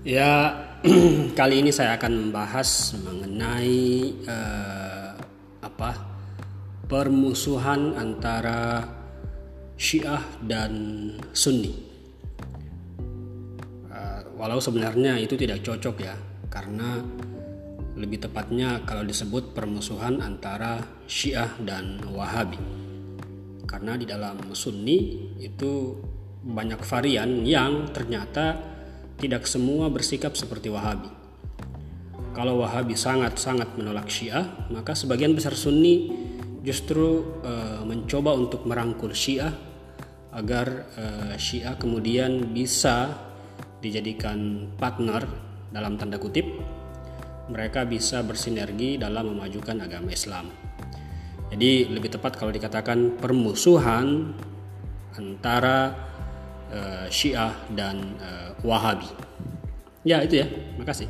Ya, kali ini saya akan membahas mengenai uh, apa permusuhan antara Syiah dan Sunni. Uh, walau sebenarnya itu tidak cocok ya, karena lebih tepatnya kalau disebut permusuhan antara Syiah dan Wahabi. Karena di dalam Sunni itu banyak varian yang ternyata tidak semua bersikap seperti Wahabi. Kalau Wahabi sangat-sangat menolak Syiah, maka sebagian besar Sunni justru uh, mencoba untuk merangkul Syiah agar uh, Syiah kemudian bisa dijadikan partner dalam tanda kutip. Mereka bisa bersinergi dalam memajukan agama Islam. Jadi lebih tepat kalau dikatakan permusuhan antara uh, Syiah dan uh, Wahabi. Ya itu ya, makasih.